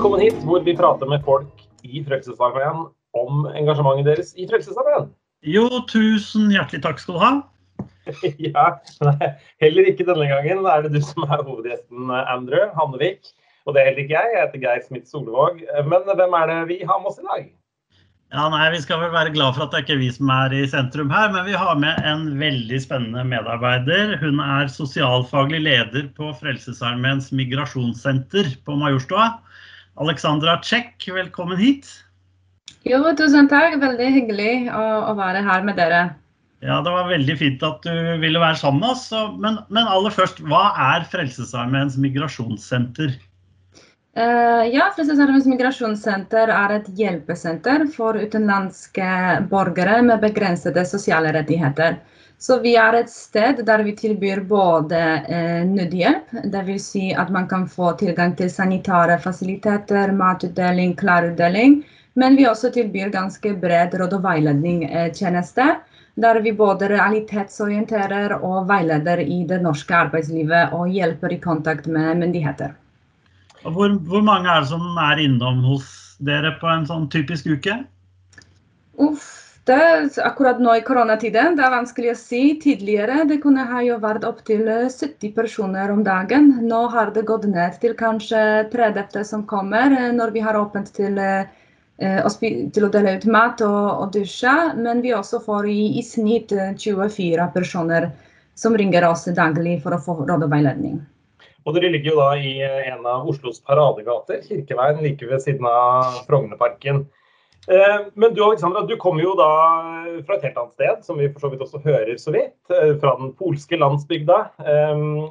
Velkommen hit, hvor vi prater med folk i Frelsesarmeen om engasjementet deres i Frelsesarmeen. Jo, tusen hjertelig takk skal du ha. ja, nei, heller ikke denne gangen er det du som er hovedgjesten, Andrew Hannevik. Og det er heller ikke jeg. Jeg heter Geir Smith Solvåg. Men hvem er det vi har med oss i dag? Ja, nei, Vi skal vel være glad for at det er ikke er vi som er i sentrum her, men vi har med en veldig spennende medarbeider. Hun er sosialfaglig leder på Frelsesarmeens migrasjonssenter på Majorstua. Alexandra Czech, velkommen hit. Jo, tusen takk. Veldig hyggelig å, å, være her med dere. Ja, Det var veldig fint at du ville være sammen med oss. Men, men aller først, hva er Frelsesarmeens migrasjonssenter? Uh, ja, Frelsesarmeens migrasjonssenter er et hjelpesenter for utenlandske borgere med begrensede sosiale rettigheter. Så vi er et sted der vi tilbyr både eh, nødhjelp, dvs. Si at man kan få tilgang til sanitære fasiliteter, matutdeling, klarutdeling. Men vi også tilbyr ganske bred råd- og veiledningstjeneste. Der vi både realitetsorienterer og veileder i det norske arbeidslivet og hjelper i kontakt med myndigheter. Hvor, hvor, mange er det som er innom hos dere på en sånn typisk uke? Uff, er akkurat nå i koronatiden det er vanskelig å si. Tidligere det kunne ha jo vært opptil 70 personer om dagen. Nå har det gått ned til kanskje 30 som kommer eh, når vi har åpent til, eh, til å dele ut mat og, og dusje. Men vi også får i, i snitt 24 personer som ringer oss daglig for å få råd og veiledning. Og dere ligger jo da i eh, en av Oslos paradegater, Kirkeveien, like ved siden av Frognerparken. Eh, men du Alexandra, du kommer jo da fra et helt annet sted, som vi for så vidt også hører så vidt. Eh, fra den polske landsbygda.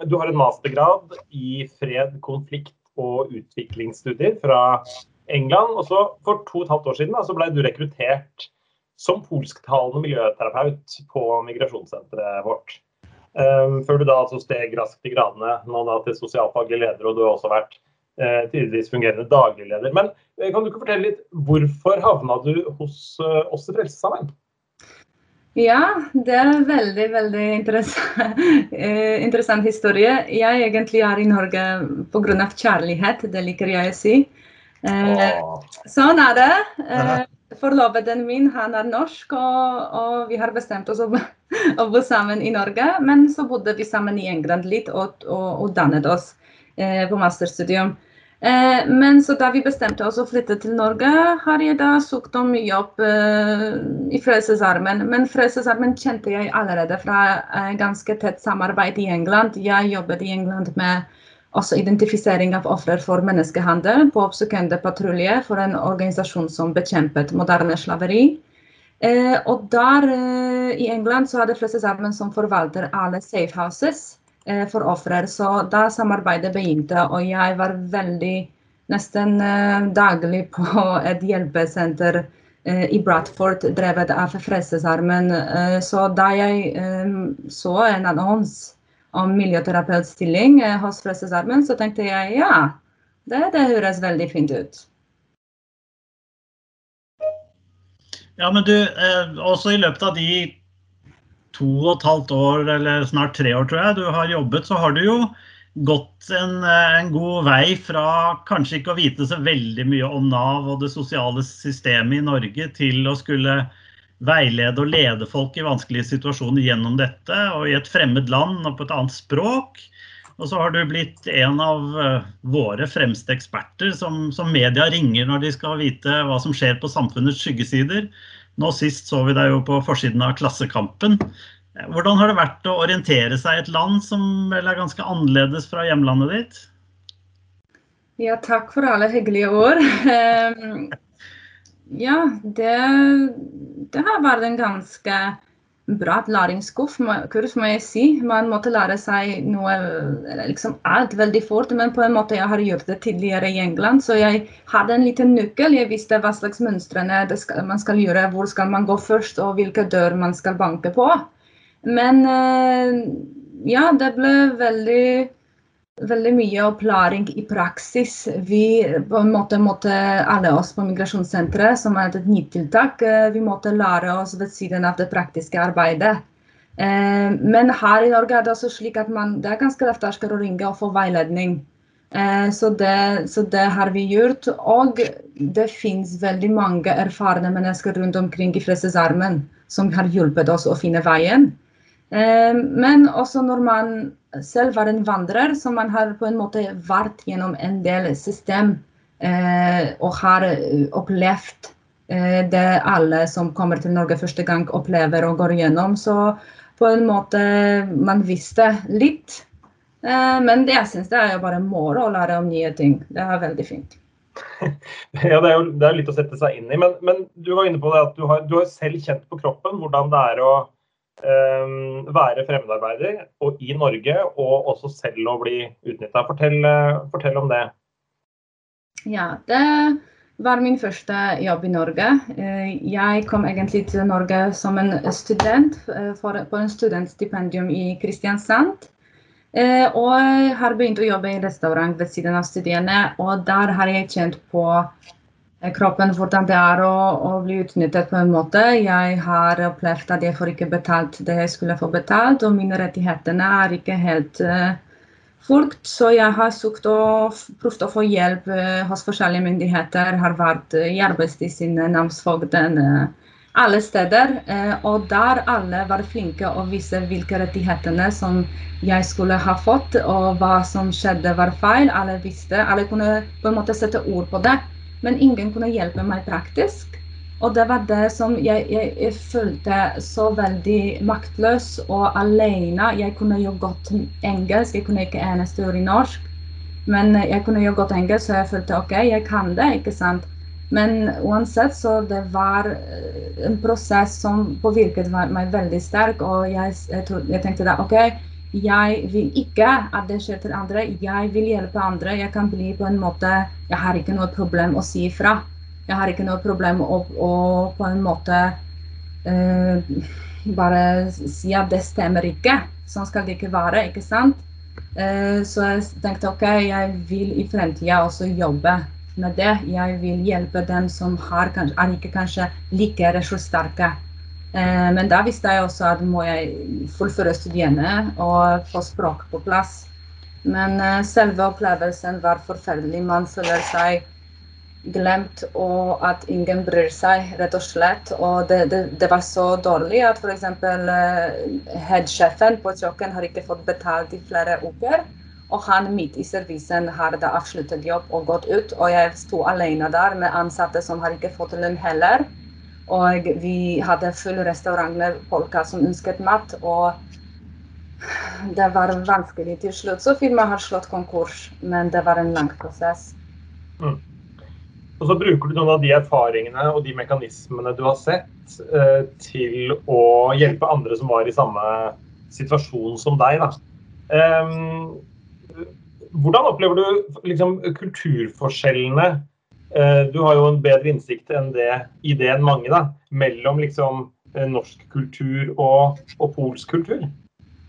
Du har en mastergrad i fred, konflikt og utviklingsstudier fra England. Og så for to og et halvt år siden da, så ble du rekruttert som polsktalende miljøterapeut på migrasjonssenteret vårt. Før du da altså steg raskt i gradene nå da til sosialfaglig leder, og du har også vært tidvis fungerende dagligleder. Men uh, kan du ikke fortelle litt hvorfor havna du hos oss i Frelsesarbeid? Ja, det er en veldig, veldig interessant, interessant historie. Jeg egentlig er i Norge pga. kjærlighet, det liker jeg å si. Sånn er det. Forloveden min han er norsk, og, og vi har bestemt oss å, å, bo sammen i Norge. Men så bodde vi sammen i England litt og, og, og dannet oss eh, på masterstudium. Eh, men så da vi bestemte oss å flytte til Norge, har jeg da søkt om jobb eh, i Frelsesarmen. Men Frelsesarmen kjente jeg allerede fra eh, ganske tett samarbeid i England. Jeg jobbet i England med også identifisering av ofre for menneskehandel på oppsøkende patrulje for en organisasjon som bekjempet moderne slaveri. Og der i England så hadde Frelsesarmen som forvalter alle safe houses for ofre. Så da samarbeidet begynte, og jeg var veldig nesten eh, daglig på et hjelpesenter eh, i Bradford drevet av Frelsesarmen. Eh, så da jeg så en annons om miljøterapeutstilling eh, hos Frelsesarmen, så tenkte jeg ja, det, det høres veldig fint ut. Ja, men du, eh, også i løpet av de to og et halvt år, eller snart tre år, tror jeg, du har jobbet, så har du jo gått en, eh, en, god vei fra kanskje ikke å vite så veldig mye om Nav og det sosiale systemet i Norge, til å skulle veilede og lede folk i vanskelige situasjoner gjennom dette, og i et fremmed land og på et annet språk. Og så har du blitt en av eh, våre fremste eksperter som, som, media ringer når de skal vite hva som skjer på samfunnets skyggesider. Nå sist så vi deg jo på forsiden av Klassekampen. Hvordan har det vært å orientere seg i et land som vel er ganske annerledes fra hjemlandet ditt? Ja, takk for alle hyggelige ord. Ja, det, det har vært en ganske bra læringskurs, må jeg si. Man måtte lære seg noe liksom alt veldig fort, men på en måte jeg har gjort det tidligere i England. Så jeg hadde en liten nøkkel. Jeg visste hva slags mønstrene man skal gjøre, hvor skal man gå først, og hvilke dør man skal banke på. Men eh, ja, det ble veldig veldig mye opplæring i praksis. Vi på en måte måtte alle oss på migrasjonssenteret, som er et nytt tiltak, eh, vi måtte lære oss ved siden av det praktiske arbeidet. Eh, men her i Norge er det også slik at man, det er ganske lettere å ringe og få veiledning. Eh, så det, så det, har vi gjort. Og det finnes veldig mange erfarne mennesker rundt omkring i Frelsesarmen som har hjulpet oss å finne veien. Eh, men også når man selv var en vandrer, så man har på en måte vært gjennom en del system eh, og har opplevd det alle som kommer til Norge første gang opplever og går gjennom. Så på en måte man visste litt Eh, men det jeg syns det er jo bare moro å lære om nye ting. Det er veldig fint. ja, det er jo det er litt å sette seg inn i. Men, men du var inne på det at du har, du har, selv kjent på kroppen hvordan det er å være fremmedarbeider og i Norge, og også selv å bli utnytta. Fortell, fortell om det. Ja, det var min første jobb i Norge. Eh, jeg kom egentlig til Norge som en student for, på en studentstipendium i Kristiansand. Eh, og har begynt å jobbe i restaurant ved siden av studiene, og der har jeg kjent på eh, kroppen hvordan det er å, å, bli utnyttet på en måte. Jeg har opplevd at jeg får ikke betalt det jeg skulle få betalt, og mine rettigheter er ikke helt uh, fulgt. Så jeg har søkt og prøvd å få hjelp uh, hos forskjellige myndigheter. Har vært uh, i Arbeidstilsynet, namsfogden. Uh, alle steder. Eh, og der alle var flinke å vise hvilke rettighetene som jeg skulle ha fått, og hva som skjedde var feil. Alle visste, alle kunne på en måte sette ord på det. Men ingen kunne hjelpe meg praktisk. Og det var det som jeg, jeg, jeg følte så veldig maktløs og alene. Jeg kunne jo godt engelsk, jeg kunne ikke eneste ord i norsk. Men jeg kunne jo godt engelsk, så jeg følte OK, jeg kan det, ikke sant. Men uansett så det var eh, en prosess som påvirket meg veldig sterk, Og jeg, jeg, jeg, tenkte da OK, jeg vil ikke at det skjer til andre. Jeg vil hjelpe andre. Jeg kan bli på en måte Jeg har ikke noe problem å si ifra. Jeg har ikke noe problem å, å på en måte uh, bare si at det stemmer ikke. Sånn skal det ikke være, ikke sant? Uh, så jeg tenkte OK, jeg vil i fremtida også jobbe med det. Jeg vil hjelpe dem som har, er ikke kanskje like ressurssterke. Eh, men da visste jeg også at må jeg fullføre studiene og få språk på plass. Men eh, selve opplevelsen var forferdelig. Man føler seg glemt og at ingen bryr seg, rett og slett. Og det, det, det var så dårlig at f.eks. Uh, headsjefen på kjøkken har ikke fått betalt i flere uker. Og han midt i servicen hadde avsluttet jobb og gått ut. Og jeg sto alene der med ansatte som har ikke fått lønn heller. Og vi hadde full restaurant med folk som ønsket mat. Og det var vanskelig til slutt. Så firmaet har slått konkurs, men det var en lang prosess. Mm. Og så bruker du noen av de erfaringene og de mekanismene du har sett, eh, til å hjelpe andre som var i samme situasjon som deg. Da. Um, hvordan opplever du liksom, kulturforskjellene? Eh, du har jo en bedre innsikt enn det, i det enn mange, da, mellom liksom, eh, norsk kultur og, og polsk kultur.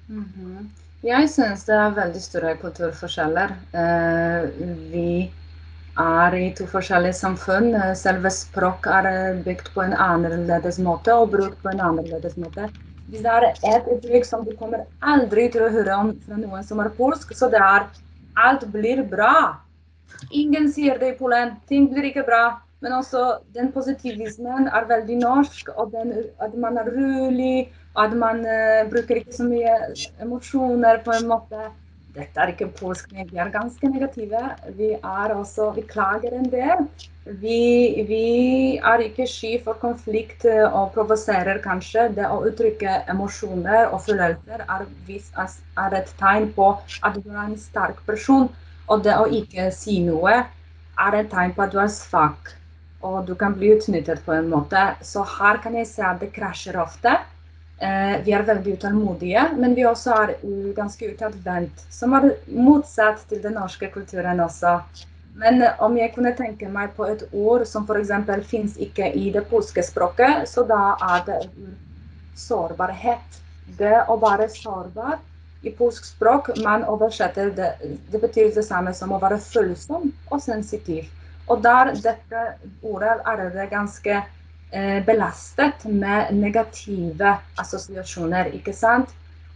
Mm -hmm. Jeg syns det er veldig store kulturforskjeller. Eh, vi er i to forskjellige samfunn. Selve språk er bygd på en annerledes måte og brukt på en annerledes måte. Hvis det er et uttrykk som du kommer aldri til å høre om fra noen som er polsk, så det er alt blir bra. Ingen sier det i Polen. Ting blir ikke bra. Men også den positivismen er veldig norsk. og den, At man er rolig, at man uh, bruker ikke så mye emosjoner på en måte. Dette er ikke polsk, vi er ganske negative. Vi er også, vi klager en del. Vi, vi er ikke sky for konflikt og provoserer kanskje. Det å uttrykke emosjoner og følelser er, er, et tegn på at du er en sterk person. Og det å ikke si noe er et tegn på at du er svak. Og du kan bli utnyttet på en måte. Så her kan jeg se at det krasjer ofte. Eh, vi er veldig utålmodige, men vi også er ganske utadvendt. Som er motsatt til den norske kulturen også. Men eh, om jeg kunne tenke meg på et ord som f.eks. fins ikke i det polske språket, så da er det sårbarhet. Det å være sårbar i polsk språk, man oversetter det, det betyr det samme som å være følsom og sensitiv. Og der dette ordet er det ganske Eh, belastet med negative assosiasjoner. ikke sant?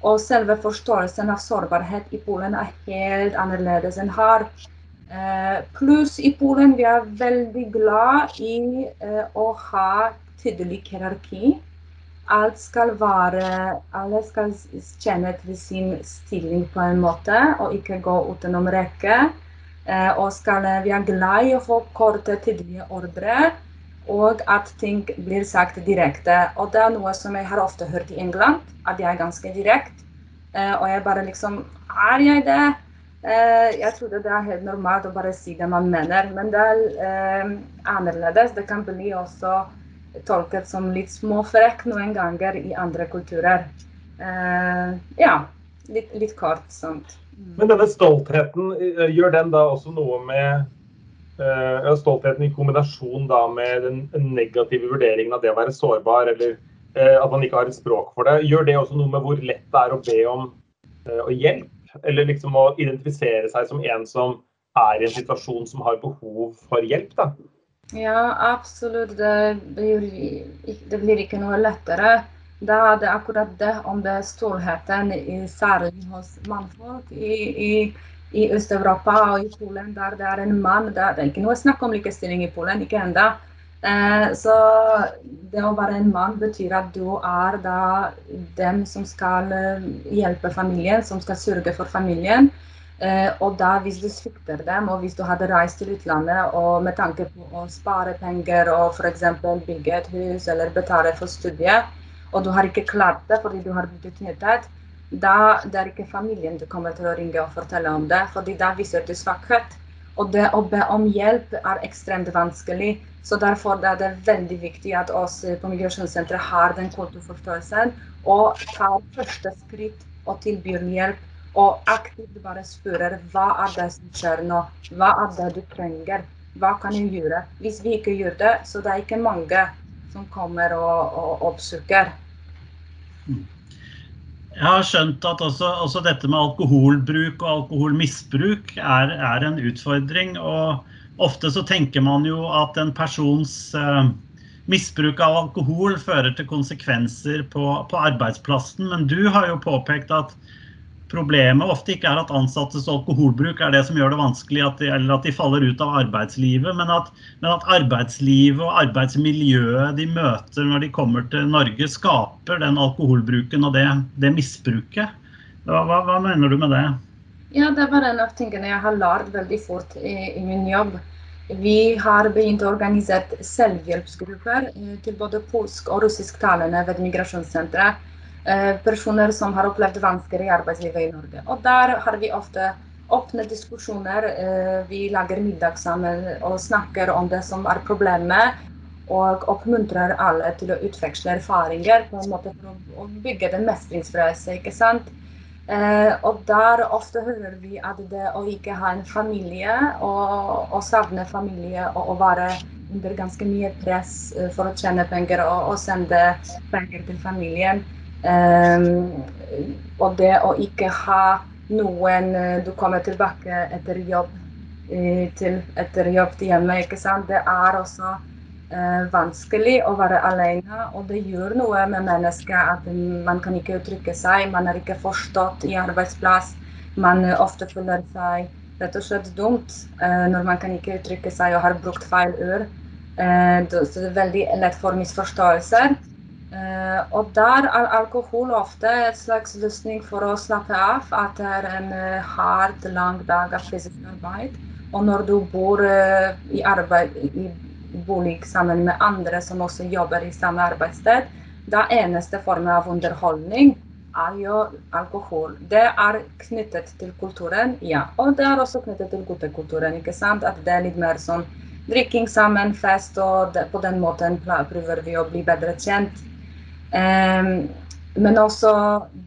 Og selve forståelsen av sårbarhet i Polen er helt annerledes enn her. Eh, pluss i Polen vi er veldig glad i eh, å ha tydelig hierarki. Alt skal være Alle skal kjenne til sin stilling på en måte, og ikke gå utenom rekke. Eh, og skal, vi er glad i å få korte, tydelige ordre, og at ting blir sagt direkte. Og det er noe som jeg har ofte hørt i England, at jeg er ganske direkte. Eh, og jeg bare liksom Er jeg det? Eh, jeg trodde det er helt normalt å bare si det man mener, men det er annerledes. Det kan bli også tolket som litt småfrekk noen ganger i andre kulturer. ja, litt, litt kort sånt. Men denne stoltheten, eh, gjør den da også noe med uh, Stoltheten i kombinasjon da med den negative vurderingen av det å være sårbar, eller uh, at man ikke har et språk for det, gjør det også noe med hvor lett det er å be om uh, hjelp? Eller liksom å identifisere seg som en som er i en situasjon som har behov for hjelp? da? Ja, absolutt. Det blir, det blir ikke noe lettere. Da er det akkurat det om det stoltheten, særlig hos mannfolk i, i, i Øst-Europa og i Polen, der det er en mann. Det er ikke noe snakk om likestilling i Polen, ikke ennå. Eh, så det å være en mann betyr at du er da den som skal eh, hjelpe familien, som skal sørge for familien. Eh, og da hvis du svikter dem, og hvis du hadde reist til utlandet og med tanke på å spare penger og f.eks. bygge et hus eller betale for studiet, og du har ikke klart det fordi du har blitt utnyttet, da det er ikke familien du kommer til å ringe og fortelle om det, fordi da viser du svakhet. Og det å be om hjelp er ekstremt vanskelig. Så derfor er det veldig viktig at oss på Migrasjonssenteret har den kulturforståelsen og tar første skritt og tilbyr hjelp. Og aktivt bare spør hva er det som skjer nå, hva er det du trenger, hva kan jeg gjøre? Hvis vi ikke gjør det, så det er ikke mange som kommer og, og oppsøker. Jeg har skjønt at også, også, dette med alkoholbruk og alkoholmisbruk er, er, en utfordring. Og ofte så tenker man jo at en persons eh, misbruk av alkohol fører til konsekvenser på, på, arbeidsplassen. Men du har jo påpekt at problemet ofte ikke er at ansattes alkoholbruk er det som gjør det vanskelig, at de, eller at de faller ut av arbeidslivet, men at, men at, arbeidslivet og arbeidsmiljøet de møter når de kommer til Norge, skaper den alkoholbruken og det, det misbruket. Hva, hva, mener du med det? Ja, Det var en av tingene jeg har lært veldig fort i, i min jobb. Vi har begynt å organisere selvhjelpsgrupper eh, til både polsk- og russisktalende ved Migrasjonssenteret personer som har opplevd vansker i arbeidslivet i Norge. Og der har vi ofte åpne diskusjoner. Eh, vi lager middag sammen og snakker om det som er problemet. Og oppmuntrer alle til å utveksle erfaringer på en måte for å bygge den mestringsfølelse. ikke sant? Eh, og der ofte hører vi at det å ikke ha en familie og, og savne familie og å være under ganske mye press for å tjene penger og, og sende penger til familien, og det å ikke ha noen eh, Du kommer tilbake etter jobb eh, til, etter jobb til hjemme, ikke sant. Det er også uh, vanskelig å være alene, og det gjør noe med mennesket at man kan ikke uttrykke seg. Man er ikke forstått i arbeidsplass. Man ofte føler seg rett og slett dumt når man kan ikke uttrykke seg og har brukt feil ord. så det er veldig lett for misforståelser. Uh, og der er alkohol ofte et slags løsning for å slappe av. At det er en uh, hard, lang dag av fysisk arbeid. Og når du bor uh, i, arbeid, i bolig sammen med andre som også jobber i samme arbeidssted, da eneste formen av underholdning er jo alkohol. Det er knyttet til kulturen, ja. Og det er også knyttet til guttekulturen. ikke sant? At det er litt mer sånn drikking sammen, fest, og det, på den måten prøver vi å bli bedre kjent. Ehm, men også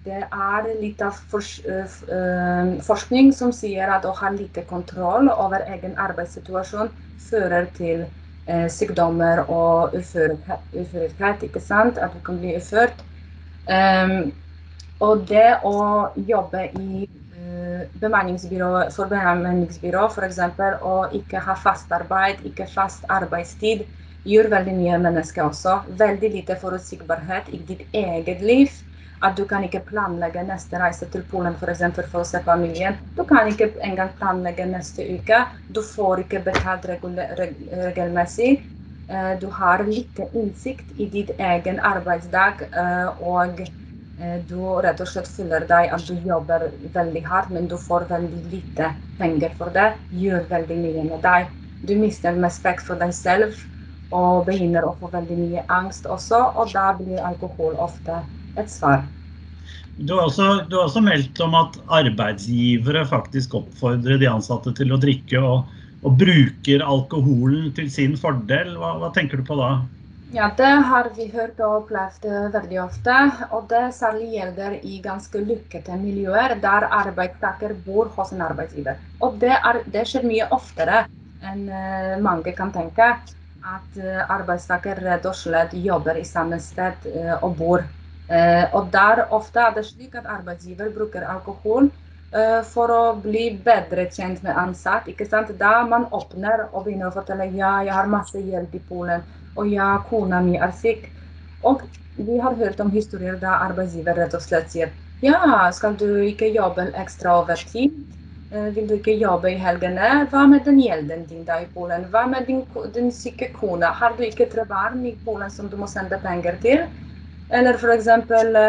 det er litt av eh, ehm, forskning som sier at å ha lite kontroll over egen arbeidssituasjon fører til eh, sykdommer og uførhet. ikke sant? At du kan bli uført. Um, og det å jobbe i uh, bemanningsbyrå, for bemanningsbyrå f.eks. og ikke ha fast arbeid, ikke fast arbeidstid, gjør veldig mye mennesker også. Veldig lite forutsigbarhet i ditt eget liv. At du kan ikke planlegge neste reise til Polen for, eksempel, for å se familien. Du kan ikke engang planlegge neste uke. Du får ikke betalt regelmessig. Eh, du har lite innsikt i ditt egen arbeidsdag, eh, og eh, du rett og slett føler deg at du jobber veldig hardt, men du får veldig lite penger for det. Gjør veldig mye med deg. Du mister respekt for deg selv og begynner å få veldig mye angst også, og da blir alkohol ofte et svar. Du har, også, du har også meldt om at arbeidsgivere faktisk oppfordrer de ansatte til å drikke og, og bruker alkoholen til sin fordel. Hva, hva, tenker du på da? Ja, Det har vi hørt og opplevd veldig ofte. Og det særlig gjelder i ganske lukkede miljøer der arbeidstaker bor hos en arbeidsgiver. Og det, er, det skjer mye oftere enn eh, mange kan tenke. At eh, arbeidstaker rett og slett jobber i samme sted eh, og bor Eh, og der ofte er det slik at arbeidsgiver bruker alkohol for å bli bedre kjent med ansatt. ikke sant? Da man åpner og begynner å fortelle ja, jeg har masse gjeld i Polen, og ja, kona mi er syk. Og vi har hørt om historier der arbeidsgiver rett og slett sier ja, skal du ikke jobbe ekstra overtid? Eh, vil du ikke jobbe i helgene? Hva med den gjelden din da i Polen? Hva med din, din syke kone? Har du ikke tre barn i Polen som du må sende penger til? Eller f.eks. For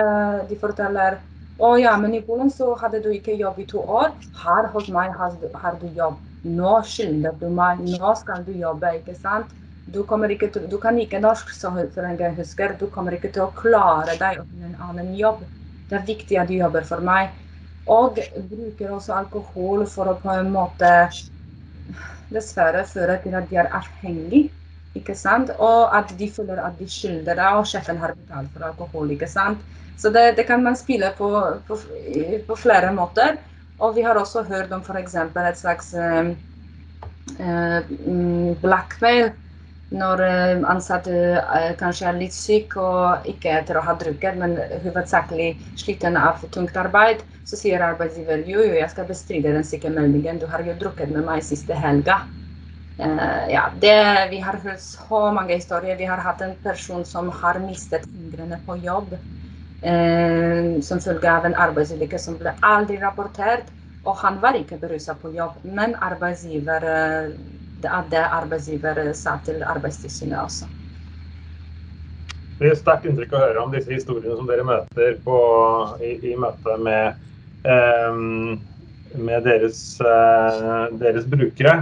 de forteller å ja, men i Polen så hadde du ikke jobb i to år. Her hos meg har du, har du jobb. Nå skylder du meg. Nå skal du jobbe, ikke sant? Du, ikke til, du kan ikke norsk, så jeg husker. Du kommer ikke til å klare deg finne en annen jobb. Det er viktig at du jobber for meg. Og bruker også alkohol for å på en måte dessverre føre til at de er avhengige ikke sant? Og at de føler at de skylder deg, og sjefen har betalt for alkohol. ikke sant? Så det, det kan man spille på, på, på, flere måter. Og vi har også hørt om f.eks. et slags eh, uh, blackmail. Når uh, ansatte kanskje er litt syk og ikke etter å ha drukket, men hovedsakelig sliten av tungt arbeid, så sier arbeidsgiver jo, jo, jeg skal bestride den sykemeldingen, du har jo drukket med meg siste helga. Uh, ja, det, vi har hørt så mange historier. Vi har hatt en person som har mistet fingrene på jobb uh, som følge av en arbeidsulykke som ble aldri rapportert. Og han var ikke berusa på jobb, men arbeidsgiver, uh, det er det arbeidsgiver sa til Arbeidstilsynet også. Det er sterkt inntrykk å høre om disse historiene som dere møter på, i, i møte med, med deres, deres brukere.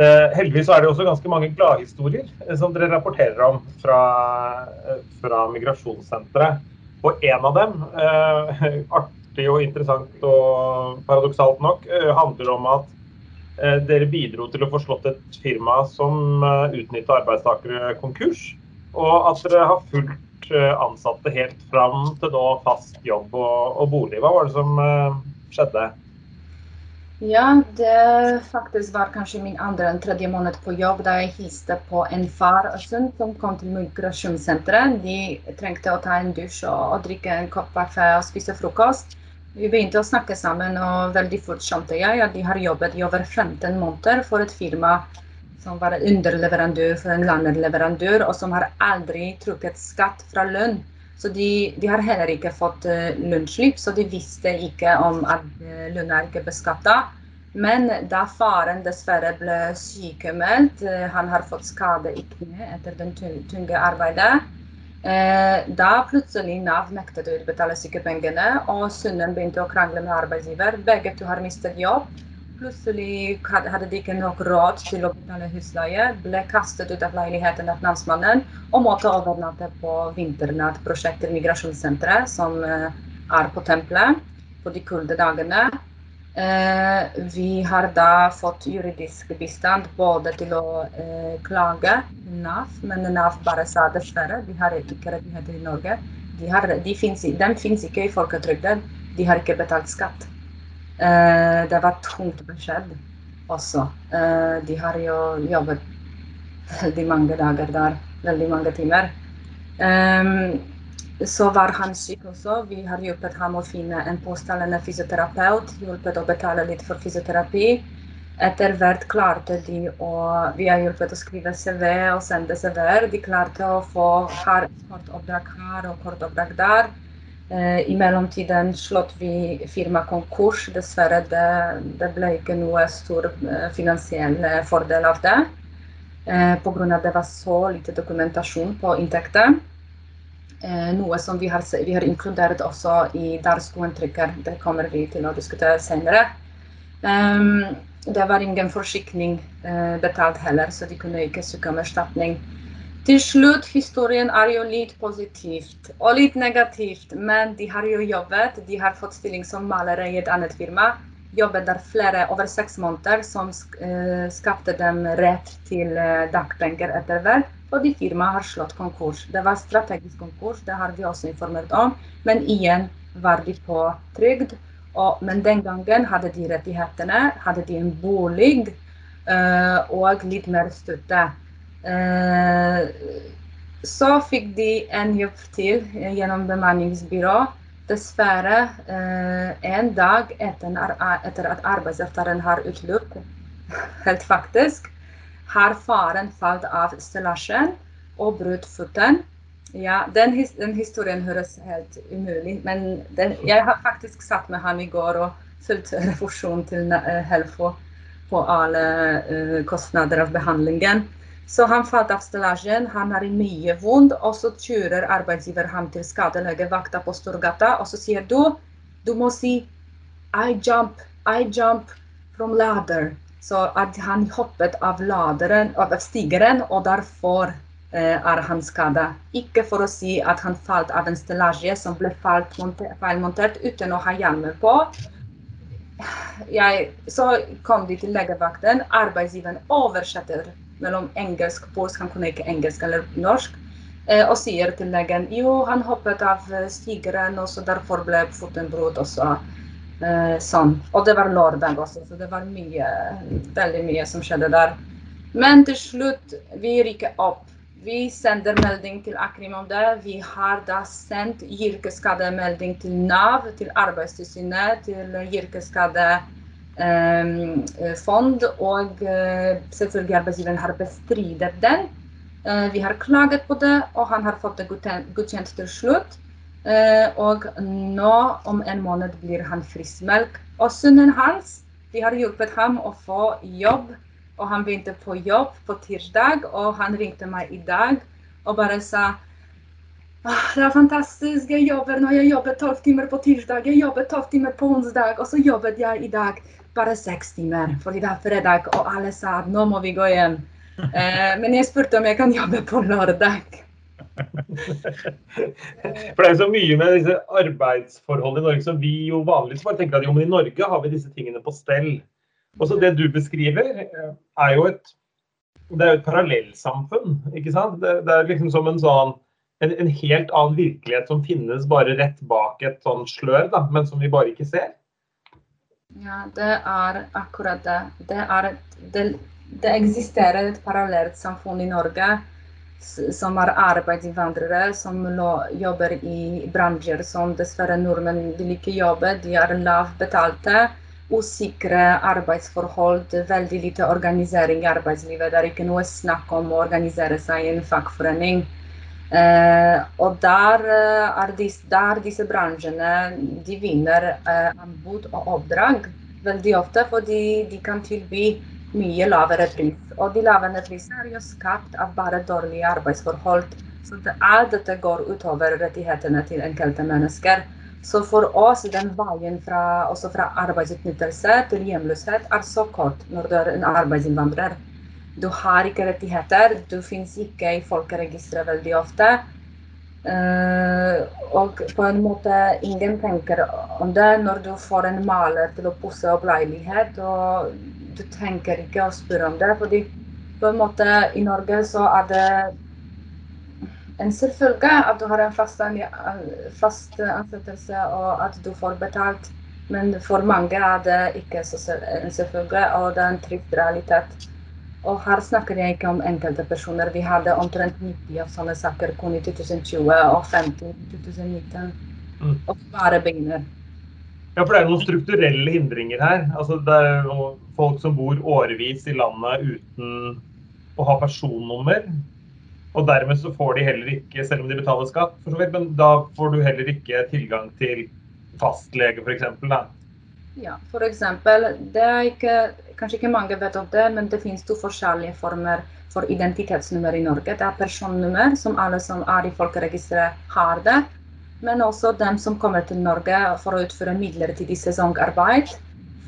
Eh, heldigvis er det også ganske mange gladhistorier eh, som dere rapporterer om fra, fra Migrasjonssenteret. Og en av dem, artig og interessant og paradoksalt nok, handler om at dere bidro til å få slått et firma som eh, utnytta arbeidstakere konkurs. Og at dere har fulgt ansatte helt fram til nå fast jobb og, og bolig. Hva var det som skjedde? Ja, det faktisk var kanskje min andre eller tredje måned på jobb da jeg hilste på en far og sønn som kom til migrasjonssenteret. De trengte å ta en dusj og, og drikke en kopp kaffe og spise frokost. Vi begynte å snakke sammen, og veldig fort skjønte jeg at de har jobbet i over 15 måneder for et firma som var underleverandør for en landleverandør, og som har aldri trukket skatt fra lønn. Så de, de, har heller ikke fått uh, lønnsslipp, så de visste ikke om at lønna ikke er ikke beskatta. Men da faren dessverre ble sykemeldt, uh, han har fått skade i kneet etter den tunge arbeidet, da plutselig Nav nektet å utbetale sykepengene, og sønnen begynte å krangle med arbeidsgiver. Begge to har mistet jobb. Plutselig hadde de ikke nok råd til å betale husleie, ble kastet ut av leiligheten av namsmannen og måtte overnatte på vinternattprosjektet i Migrasjonssenteret, som eh, er på tempelet på de kulde dagene. Eh, vi har da fått juridisk bistand både til å eh, klage Nav, men Nav bare sa dessverre, de har ikke rettigheter i Norge. De, har, de finnes, ikke i folketrygden, de har ikke betalt skatt. Eh, det var tungt beskjed også. De har jo jobbet veldig mange dager der, veldig mange timer. Eh, så var han syk også. Vi har hjulpet ham å finne en påstående fysioterapeut. Hjulpet å betale litt for fysioterapi. Etter hvert klarte de å Vi har hjulpet å skrive CV og sende CV-er. De klarte å få her, kort oppdrag her og kort oppdrag der. I mellomtiden slått vi firmaet konkurs. Dessverre det, det ble ikke noe stor finansiell fordel av det. Eh, Pga. det var så lite dokumentasjon på inntekter. Eh, noe som vi har, vi har, inkludert også i Der skoen trykker. Det kommer vi til å diskutere senere. Um, det var ingen forsikring uh, betalt heller, så de kunne ikke søke om erstatning. Til slutt, historien er jo litt positivt og litt negativt, men de har jo jobbet. De har fått stilling som malere i et annet firma jobbet der flere over seks måneder, som uh, skapte dem rett til uh, dagpenger etter hvert. Fordi firmaene har slått konkurs. Det var strategisk konkurs, det har vi også informert om. Men igjen var de på trygd. Og, men den gangen hadde de rettighetene, hadde de en bolig uh, og litt mer støtte. så fikk de en jobb til gjennom bemanningsbyrå Dessverre, uh, en dag etter, etter at arbeidsavtalen har utløpt, helt faktisk, har faren falt av stillasjen og brutt foten. Ja, den, den, historien høres helt umulig men den, jeg har faktisk satt med ham i går og fulgt refusjon til uh, Helfo på alle uh, kostnader av behandlingen. Så han falt av stillasjen, han har mye vondt, og så kjører arbeidsgiver ham til skadelegevakta på Storgata, og så sier du du må si I jump, I jump from ladder. Så at han hoppet av laderen, av stigeren, og derfor eh, er han skada. Ikke for å si at han falt av en stillasje som ble feilmontert uten å ha hjelm på. Jeg, så kom de til legevakten. Arbeidsgiveren oversetter mellom engelsk og polsk, han kunne ikke engelsk eller norsk. Eh, og sier til legen jo, han hoppet av eh, stigeren, og så derfor ble foten brutt sånn. Og det var lørdag også, så det var mye, veldig mye som skjedde der. Men til slutt, vi rykker opp. Vi sender melding til Akrim om det. Vi har da sendt yrkesskademelding til Nav, til Arbeidstilsynet, til yrkesskade Ehm, eh, og eh, selvfølgelig arbeidsgiveren har bestridet den. Vi har klaget på det, og han har fått det godkjent til slutt. Og nå om en måned blir han friskmeldt. Og sønnen hans, de har hjulpet ham å få jobb, og han begynte på jobb på tirsdag. Og han ringte meg i dag og bare sa Ah, det er fantastisk. Jeg jobber nå. Jeg jobber tolv timer på tirsdag, jeg jobber tolv timer på onsdag, og så jobbet jeg i dag bare seks timer fordi det er fredag, og alle sa at nå må vi gå hjem. Eh, men jeg spurte om jeg kan jobbe på lørdag. For det er jo så mye med disse arbeidsforholdene i Norge som vi jo vanligvis bare tenker at jo, men i Norge har vi disse tingene på stell. Også det du beskriver, eh, er jo et, det er jo et parallellsamfunn. ikke sant? Det, det, er liksom som en sånn en, en, helt annen virkelighet som finnes bare rett bak et sånn slør, da, men som vi bare ikke ser. Ja, det er akkurat det. Det, er et, det, det eksisterer et parallelt samfunn i Norge som er arbeidsinnvandrere, som jobber i bransjer som dessverre nordmenn vil ikke jobbe. De er lavt betalte, usikre arbeidsforhold, veldig lite organisering i arbeidslivet. Det er ikke noe snakk om å organisere seg i en fagforening. Eh, og der eh, er disse, der disse bransjene de vinner eh, anbud og oppdrag veldig ofte fordi de kan tilby mye lavere pris. Og de lavere prisene er jo skapt av bare dårlige arbeidsforhold. Så det alt dette går utover rettighetene til enkelte mennesker. Så for oss den veien fra, også fra arbeidsutnyttelse til hjemløshet er så kort når du er en arbeidsinnvandrer. Du har ikke rettigheter. Du finnes ikke i folkeregisteret veldig ofte. Uh, og på en måte ingen tenker om det når du får en maler til å pusse opp leilighet. og Du tenker ikke å spørre om det. fordi på en måte i Norge så er det en selvfølge at du har en fast, fast ansettelse og at du får betalt. Men for mange er det ikke en selvfølge, og det er en trygg realitet. Og her snakker jeg ikke om enkelte personer. Vi hadde omtrent 90 av sånne saker kun i 2020 og 50 i 2019. Mm. Og bare begynner. Ja, for det er noen strukturelle hindringer her. Altså, det er folk som bor årevis i landet uten å ha personnummer. Og dermed så får de heller ikke, selv om de betaler skatt, for så vidt, men da får du heller ikke tilgang til fastlege, f.eks. Ja, f.eks. Det er ikke, kanskje ikke mange vet om det, men det finnes to forskjellige former for identitetsnummer i Norge. Det er personnummer, som alle som er i folkeregisteret har det. Men også dem som kommer til Norge for å utføre midlertidig sesongarbeid,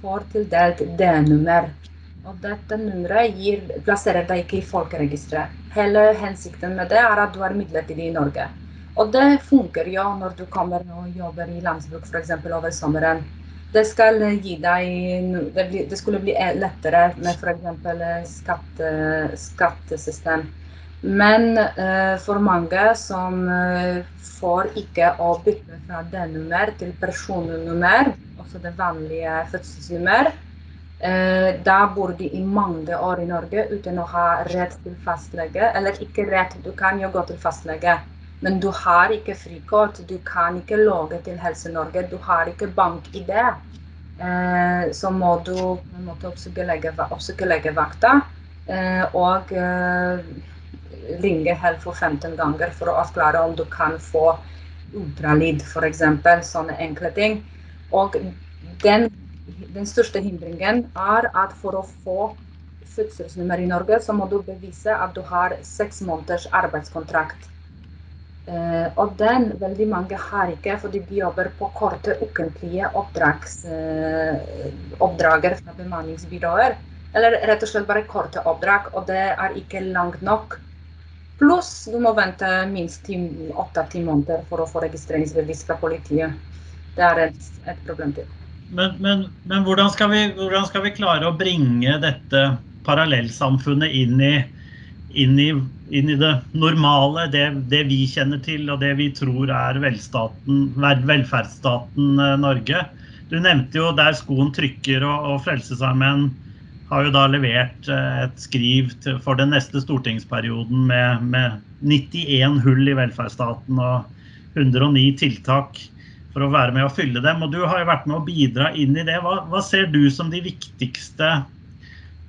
får tildelt D-nummer. Og dette nummeret gir, plasserer deg ikke i folkeregisteret. Hele hensikten med det er at du er midlertidig i Norge. Og det funker jo når du kommer og jobber i landsbruk f.eks. over sommeren. Det deg det skulle bli lettere med f.eks. Skatte, skattesystem. Men uh, for mange som uh, får ikke å bytte fra D-nummer til personnummer, også det vanlige fødselsnummer, Eh, da bor de i mange år i Norge uten å ha rett til fastlege. Eller ikke rett, du kan jo gå til fastlege, men du har ikke frikort. Du kan ikke logge til Helse-Norge. Du har ikke bank-ID. Eh, så må du på en måte oppsøke, legevakta eh, og ringe Helfo 15 ganger for å avklare om du kan få ultralyd, f.eks. Sånne enkle ting. Og den den største hindringen er at for å få fødselsnummer i Norge, så må du bevise at du har seks måneders arbeidskontrakt. Eh, og den veldig mange har ikke, fordi de jobber på korte ukentlige eh, oppdrager fra bemanningsbyråer. Eller rett og slett bare korte oppdrag, og det er ikke langt nok. Pluss du må vente minst åtte-ti måneder for å få registreringsbevis fra politiet. Det er et, et problem til. Men, men, men hvordan, skal vi, hvordan, skal vi, klare å bringe dette parallellsamfunnet inn i, inn i, inn i det normale, det, det, vi kjenner til og det vi tror er velferdsstaten eh, Norge? Du nevnte jo der skoen trykker, og, og Frelsesarmeen har jo da levert eh, et skriv til, for den neste stortingsperioden med, med 91 hull i velferdsstaten og 109 tiltak for å være med å fylle dem. Og du har jo vært med å bidra inn i det. Hva, hva ser du som de viktigste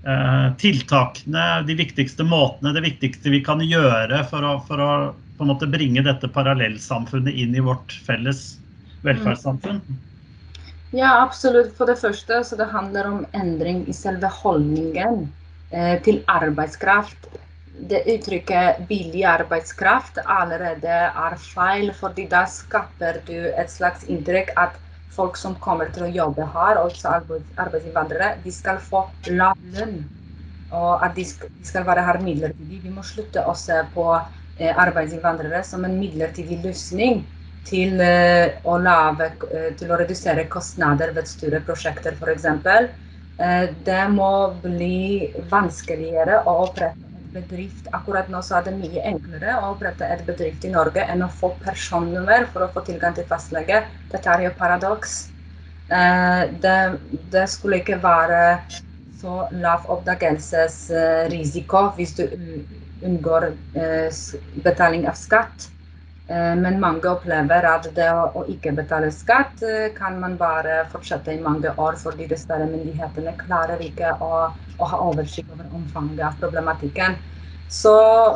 eh, tiltakene, de viktigste måtene, det viktigste vi kan gjøre for å, for å på en måte bringe dette parallellsamfunnet inn i vårt felles velferdssamfunn? Ja, absolutt. For det første så det handler om endring i selve holdningen eh, til arbeidskraft det uttrykket 'billig arbeidskraft' allerede er feil, fordi da skaper du et slags inntrykk at folk som kommer til å jobbe her, også arbeidsinnvandrere, de skal få lav lønn. Og at de skal være her midlertidig. Vi må slutte å se på eh, arbeidsinnvandrere som en midlertidig løsning til eh, å, lave, eh, til å redusere kostnader ved store prosjekter, f.eks. Det må bli vanskeligere å opprette bedrift. Akkurat nå så er det mye enklere å opprette et bedrift i Norge enn å få personnummer for å få tilgang til fastlege. Dette er jo paradoks. Eh, det, det, skulle ikke være så lav oppdagelsesrisiko hvis du unngår eh, betaling av skatt. Eh, men mange opplever at det å ikke betale skatt kan man bare fortsette i mange år, fordi dessverre myndighetene klarer ikke å å ha oversikt over omfanget av problematikken. Så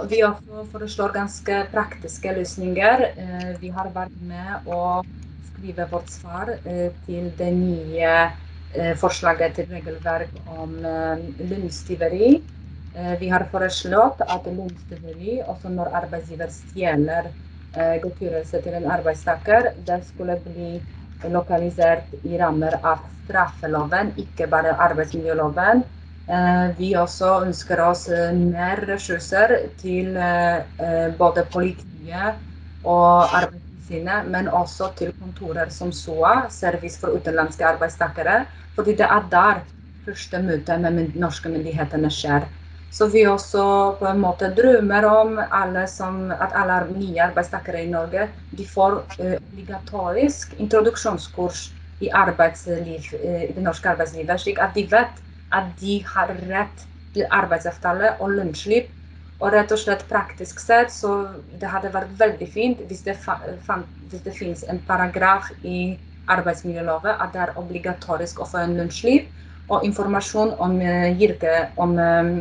vi også foreslår ganske praktiske løsninger. Eh, vi har vært med å skrive vårt svar eh, til det nye eh, forslaget til regelverk om lønnstyveri. Vi har foreslått at lønnstyveri, også når arbeidsgiver stjeler godtgjørelse til en arbeidstaker, det skulle bli lokalisert i rammer av straffeloven, ikke bare arbeidsmiljøloven. Eh, vi også ønsker oss eh, mer ressurser til eh, både politiet og Arbeidstilsynet, men også til kontorer som SOA, Service for utenlandske arbeidstakere. Fordi det er der første møte med norske myndighetene skjer. Så vi også på en måte drømmer om alle som, at alle nye arbeidstakere i Norge de får obligatorisk introduksjonskurs i, arbeidsliv, i det norske arbeidslivet, slik at de vet at de har rett til arbeidsavtale og lønnsslipp. Og rett og slett praktisk sett så det hadde vært veldig fint hvis det, hvis det finnes en paragraf i arbeidsmiljøloven at det er obligatorisk å få en lønnsslipp og informasjon om, uh, om um,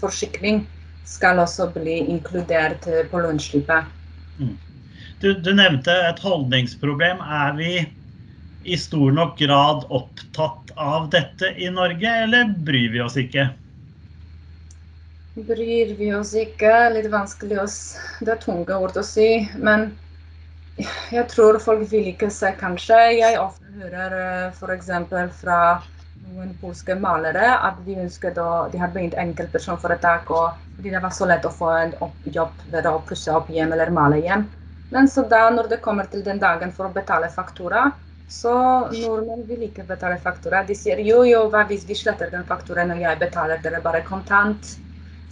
forsikring skal også bli inkludert på lønnsslippet. Mm. Du, du, nevnte et holdningsproblem. Er vi i stor nok grad opptatt av dette i Norge, eller bryr vi oss ikke? Bryr vi oss ikke? Litt vanskelig å Det er tunge ord å si. Men jeg tror folk vil ikke se, kanskje. Jeg ofte hører f.eks. fra noen polske malere at de ønsket å, de har begynt enkeltpersonforetak fordi det var så lett å få en jobb ved å pusse opp hjem eller male hjem. Men så da når det kommer til den dagen for å betale faktura, så nordmenn vil ikke betale faktura. De sier jo, jo, hva hvis vi sletter den fakturaen når jeg betaler dere bare kontant?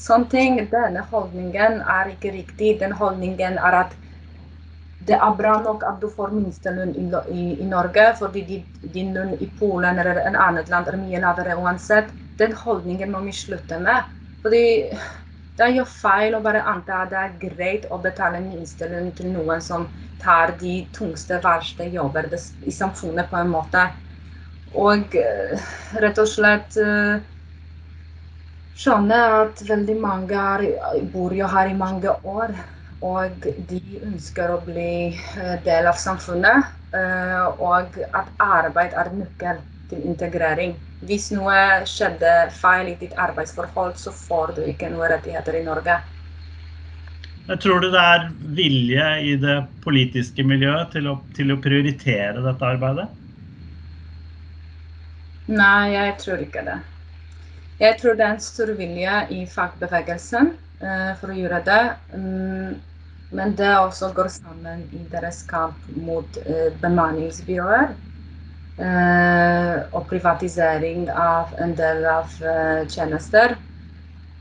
Sånne ting. Denne holdningen er ikke riktig. Den holdningen er at det er bra nok at du får minstelønn i, i, i, Norge, fordi din lønn i Polen eller en annet land er mye lavere uansett. Den holdningen må vi slutte med. Fordi det er jo feil å bare anta at det er greit å betale minstelønn til noen som tar de tungste, verste jobber i samfunnet på en måte. Og uh, rett og slett skjønner skjønne at veldig mange bor jo her i mange år og de ønsker å bli eh, del av samfunnet. Eh, og at arbeid er nøkkel til integrering. Hvis noe skjedde feil i ditt arbeidsforhold, så får du ikke noen rettigheter i Norge. Jeg tror du det er vilje i det politiske miljøet til å, til å prioritere dette arbeidet? Nei, jeg tror ikke det. Jeg tror det er en stor vilje i fagbevegelsen uh, for å gjøre det. Men det også går sammen i deres kamp mot eh, bemanningsbyråer. Eh, og privatisering av en del av eh, tjenester.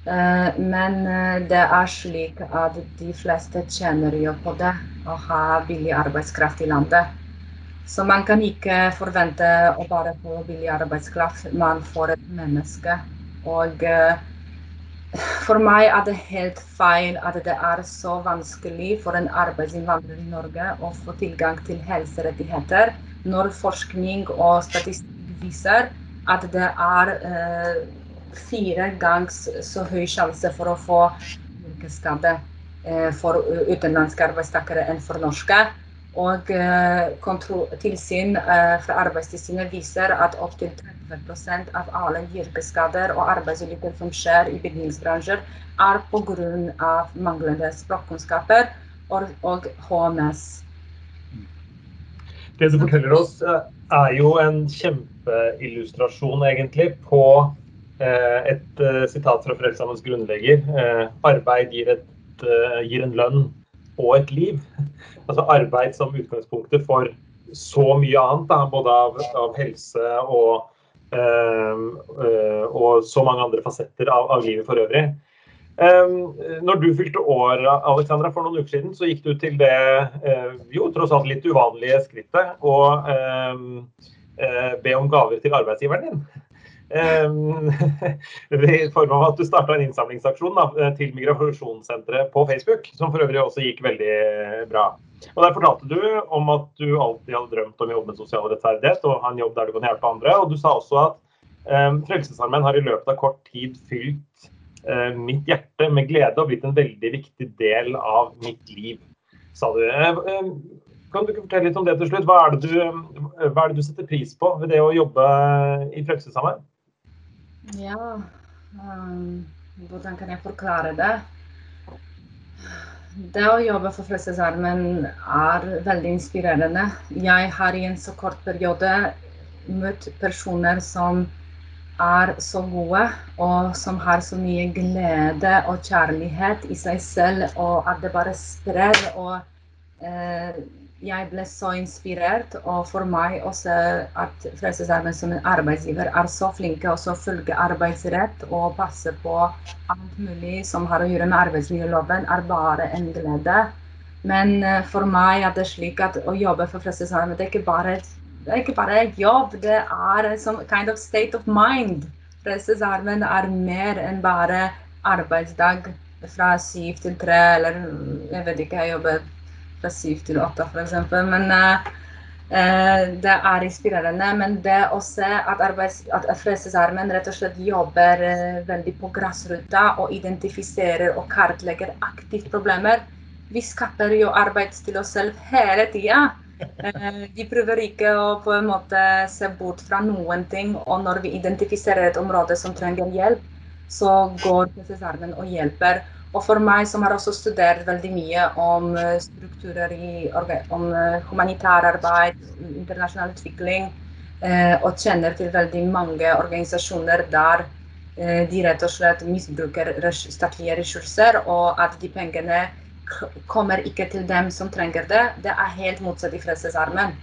Eh, men eh, det er slik at de fleste tjener jo på det å ha billig arbeidskraft i landet. Så man kan ikke forvente å bare få billig arbeidskraft. Man får et menneske. Og eh, for meg er det helt feil at det er så vanskelig for en arbeidsinnvandrer i Norge å få tilgang til helserettigheter, når forskning og statistikk viser at det er eh, fire ganger så høy sjanse for å få yrkesskade eh, for utenlandske arbeidstakere enn for norske. Og eh, tilsyn eh, fra Arbeidstilsynet viser at opptil 30 av alle yrkesskader og arbeidsulykker som skjer i bygningsbransjer, er pga. manglende språkkunnskaper og, HMS. Det du forteller oss, eh, er jo en kjempeillustrasjon egentlig på et sitat fra Frelsesarmeens grunnlegger. Arbeid gir, et, gir en lønn og et liv. Altså arbeid som utgangspunktet for så mye annet, da, både av, av helse og, øh, øh, og så mange andre fasetter av, av livet for øvrig. Um, når du fylte år Alexandra, for noen uker siden, så gikk du til det uh, jo tross alt litt uvanlige skrittet å uh, uh, be om gaver til arbeidsgiveren din. I form av at du starta en innsamlingsaksjon da, til Migrasjonssenteret på Facebook, som for øvrig også gikk veldig bra. Og Der fortalte du om at du alltid hadde drømt om å jobbe med sosial rettferdighet og ha en jobb der du kan hjelpe andre. Og du sa også at um, Frelsesarmeen har i løpet av kort tid fylt uh, mitt hjerte med glede og blitt en veldig viktig del av mitt liv, sa du. Uh, kan du fortelle litt om det til slutt? Hva er det du, er det du setter pris på ved det å jobbe i Frelsesarmeen? Ja, um, hvordan kan jeg forklare det? Det å jobbe for Frelsesarmeen er veldig inspirerende. Jeg har i en så kort periode møtt personer som er så gode, og som har så mye glede og kjærlighet i seg selv, og at det bare sprer. og eh, jeg ble så inspirert. Og for meg også at Frelsesarmeen som en arbeidsgiver er så flinke til å følge arbeidsrett og passe på alt mulig som har å gjøre med arbeidsmiljøloven, er bare en glede. Men eh, for meg er det slik at å jobbe for Frelsesarmeen det er ikke bare det er ikke bare jobb, det er som kind of state of mind. Frelsesarmeen er mer enn bare arbeidsdag fra syv til tre, eller jeg vet ikke, jeg jobber fra syv til åtte, f.eks. Men uh, Det er inspirerende, men det å se at, at Frelsesarmeen rett og slett jobber veldig på grasruta og identifiserer og kartlegger aktivt problemer. Vi skaper jo arbeid til oss selv hele tida. Vi prøver ikke å på en måte se bort fra noen ting. Og når vi identifiserer et område som trenger hjelp, så går Frelsesarmeen og hjelper. Og for meg som har også studert veldig mye om strukturer i om humanitær arbeid, internasjonal utvikling, og kjenner til veldig mange organisasjoner der de rett og slett misbruker statlige ressurser, og at de pengene kommer ikke til dem som trenger det. Det er helt motsatt i Frelsesarmen.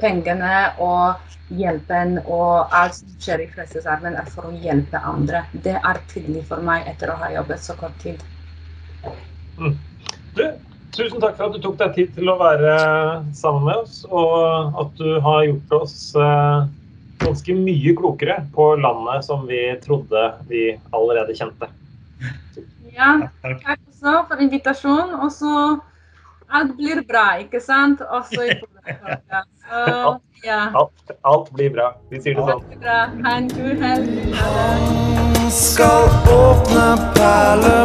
Pengene og hjelpen og alt som skjer i Frelsesarmen, er for å hjelpe andre. Det er tydelig for meg etter å ha jobbet så kort tid. Mm. Du, tusen takk for at du tok deg tid til å være sammen med oss, og at du har gjort oss eh, ganske mye klokere på landet som vi trodde vi allerede kjente. Ja, takk også for invitasjonen. Og så Alt blir bra, ikke sant? Også i Polarhaga. Alt, alt, alt, blir bra. Vi sier det sånn. Han skal åpne perleporten,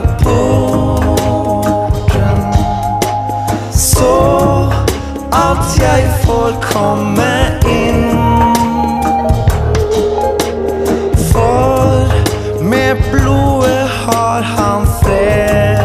så at jeg får komme inn. For med blodet har han fred.